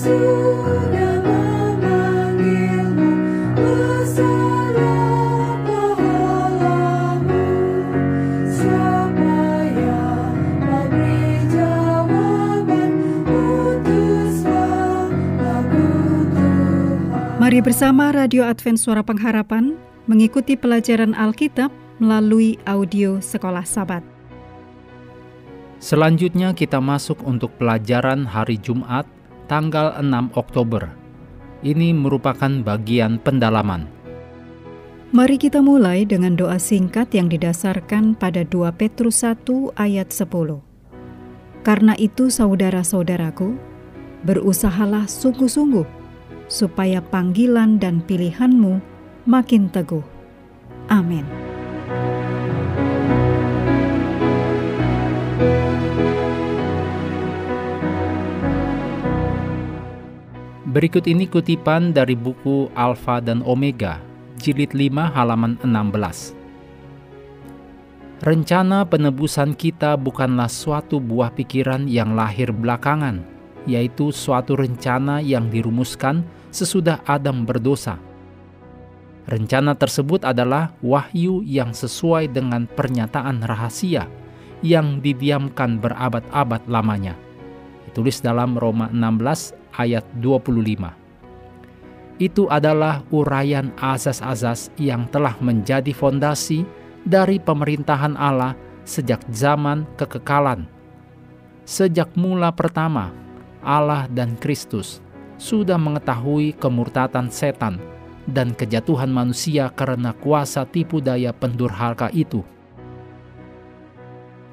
Mari bersama Radio Advent Suara Pengharapan mengikuti pelajaran Alkitab melalui audio Sekolah Sabat. Selanjutnya kita masuk untuk pelajaran hari Jumat tanggal 6 Oktober. Ini merupakan bagian pendalaman. Mari kita mulai dengan doa singkat yang didasarkan pada 2 Petrus 1 ayat 10. Karena itu saudara-saudaraku, berusahalah sungguh-sungguh supaya panggilan dan pilihanmu makin teguh. Amin. Berikut ini kutipan dari buku Alfa dan Omega, jilid 5 halaman 16. Rencana penebusan kita bukanlah suatu buah pikiran yang lahir belakangan, yaitu suatu rencana yang dirumuskan sesudah Adam berdosa. Rencana tersebut adalah wahyu yang sesuai dengan pernyataan rahasia yang didiamkan berabad-abad lamanya. Ditulis dalam Roma 16 ayat 25. Itu adalah uraian azas-azas yang telah menjadi fondasi dari pemerintahan Allah sejak zaman kekekalan. Sejak mula pertama, Allah dan Kristus sudah mengetahui kemurtatan setan dan kejatuhan manusia karena kuasa tipu daya pendurhaka itu.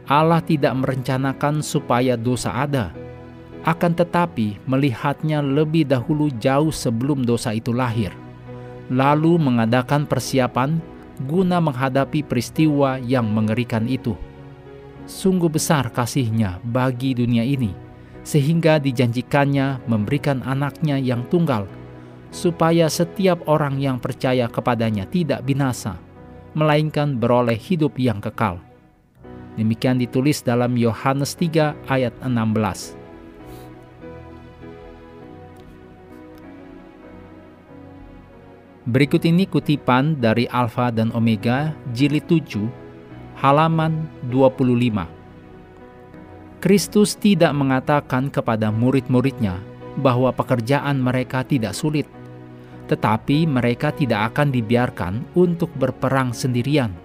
Allah tidak merencanakan supaya dosa ada, akan tetapi melihatnya lebih dahulu jauh sebelum dosa itu lahir, lalu mengadakan persiapan guna menghadapi peristiwa yang mengerikan itu. Sungguh besar kasihnya bagi dunia ini, sehingga dijanjikannya memberikan anaknya yang tunggal, supaya setiap orang yang percaya kepadanya tidak binasa, melainkan beroleh hidup yang kekal. Demikian ditulis dalam Yohanes 3 ayat 16. Berikut ini kutipan dari Alfa dan Omega jilid 7 halaman 25. Kristus tidak mengatakan kepada murid-muridnya bahwa pekerjaan mereka tidak sulit, tetapi mereka tidak akan dibiarkan untuk berperang sendirian.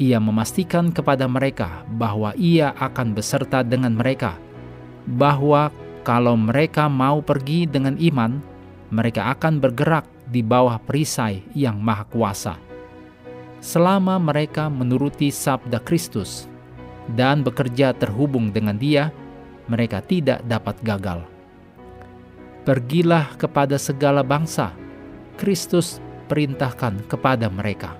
Ia memastikan kepada mereka bahwa ia akan beserta dengan mereka, bahwa kalau mereka mau pergi dengan iman, mereka akan bergerak di bawah perisai yang maha kuasa. Selama mereka menuruti sabda Kristus dan bekerja terhubung dengan dia, mereka tidak dapat gagal. Pergilah kepada segala bangsa, Kristus perintahkan kepada mereka.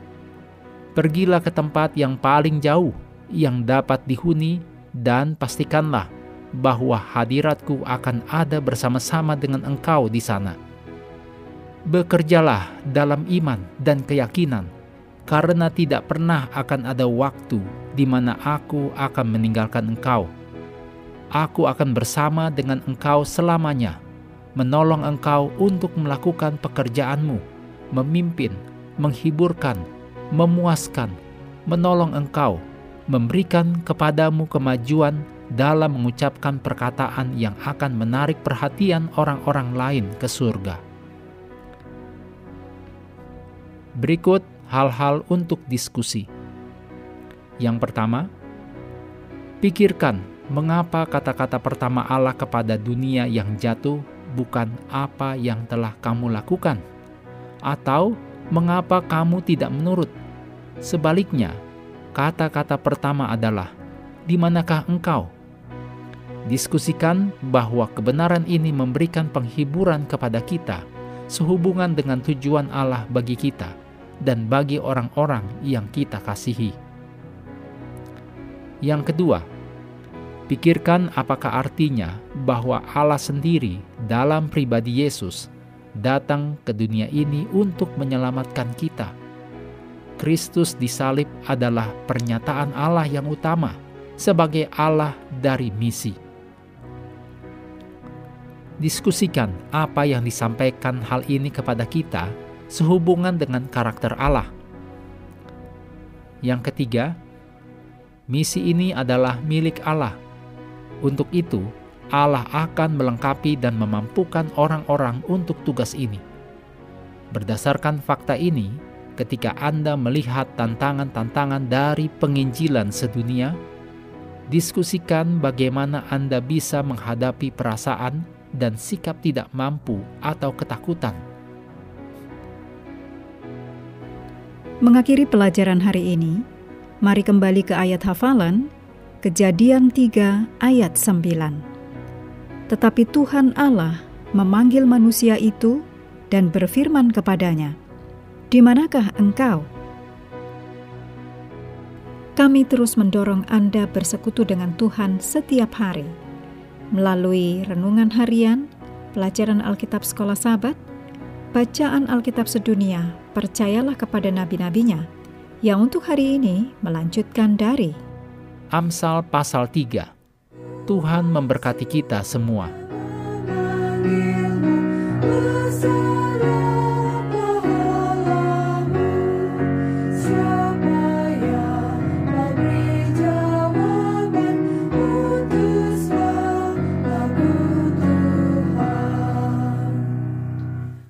Pergilah ke tempat yang paling jauh, yang dapat dihuni, dan pastikanlah bahwa hadiratku akan ada bersama-sama dengan engkau di sana bekerjalah dalam iman dan keyakinan, karena tidak pernah akan ada waktu di mana aku akan meninggalkan engkau. Aku akan bersama dengan engkau selamanya, menolong engkau untuk melakukan pekerjaanmu, memimpin, menghiburkan, memuaskan, menolong engkau, memberikan kepadamu kemajuan dalam mengucapkan perkataan yang akan menarik perhatian orang-orang lain ke surga. Berikut hal-hal untuk diskusi. Yang pertama, pikirkan mengapa kata-kata pertama Allah kepada dunia yang jatuh bukan apa yang telah kamu lakukan, atau mengapa kamu tidak menurut. Sebaliknya, kata-kata pertama adalah "Di manakah engkau?" Diskusikan bahwa kebenaran ini memberikan penghiburan kepada kita sehubungan dengan tujuan Allah bagi kita dan bagi orang-orang yang kita kasihi. Yang kedua, pikirkan apakah artinya bahwa Allah sendiri dalam pribadi Yesus datang ke dunia ini untuk menyelamatkan kita. Kristus disalib adalah pernyataan Allah yang utama sebagai Allah dari misi. Diskusikan apa yang disampaikan hal ini kepada kita sehubungan dengan karakter Allah. Yang ketiga, misi ini adalah milik Allah. Untuk itu, Allah akan melengkapi dan memampukan orang-orang untuk tugas ini. Berdasarkan fakta ini, ketika Anda melihat tantangan-tantangan dari penginjilan sedunia, diskusikan bagaimana Anda bisa menghadapi perasaan dan sikap tidak mampu atau ketakutan. Mengakhiri pelajaran hari ini, mari kembali ke ayat hafalan, Kejadian 3 ayat 9. Tetapi Tuhan Allah memanggil manusia itu dan berfirman kepadanya, "Di manakah engkau?" Kami terus mendorong Anda bersekutu dengan Tuhan setiap hari melalui renungan harian, pelajaran Alkitab Sekolah Sabat, bacaan Alkitab sedunia, percayalah kepada nabi-nabinya, yang untuk hari ini melanjutkan dari Amsal pasal 3. Tuhan memberkati kita semua.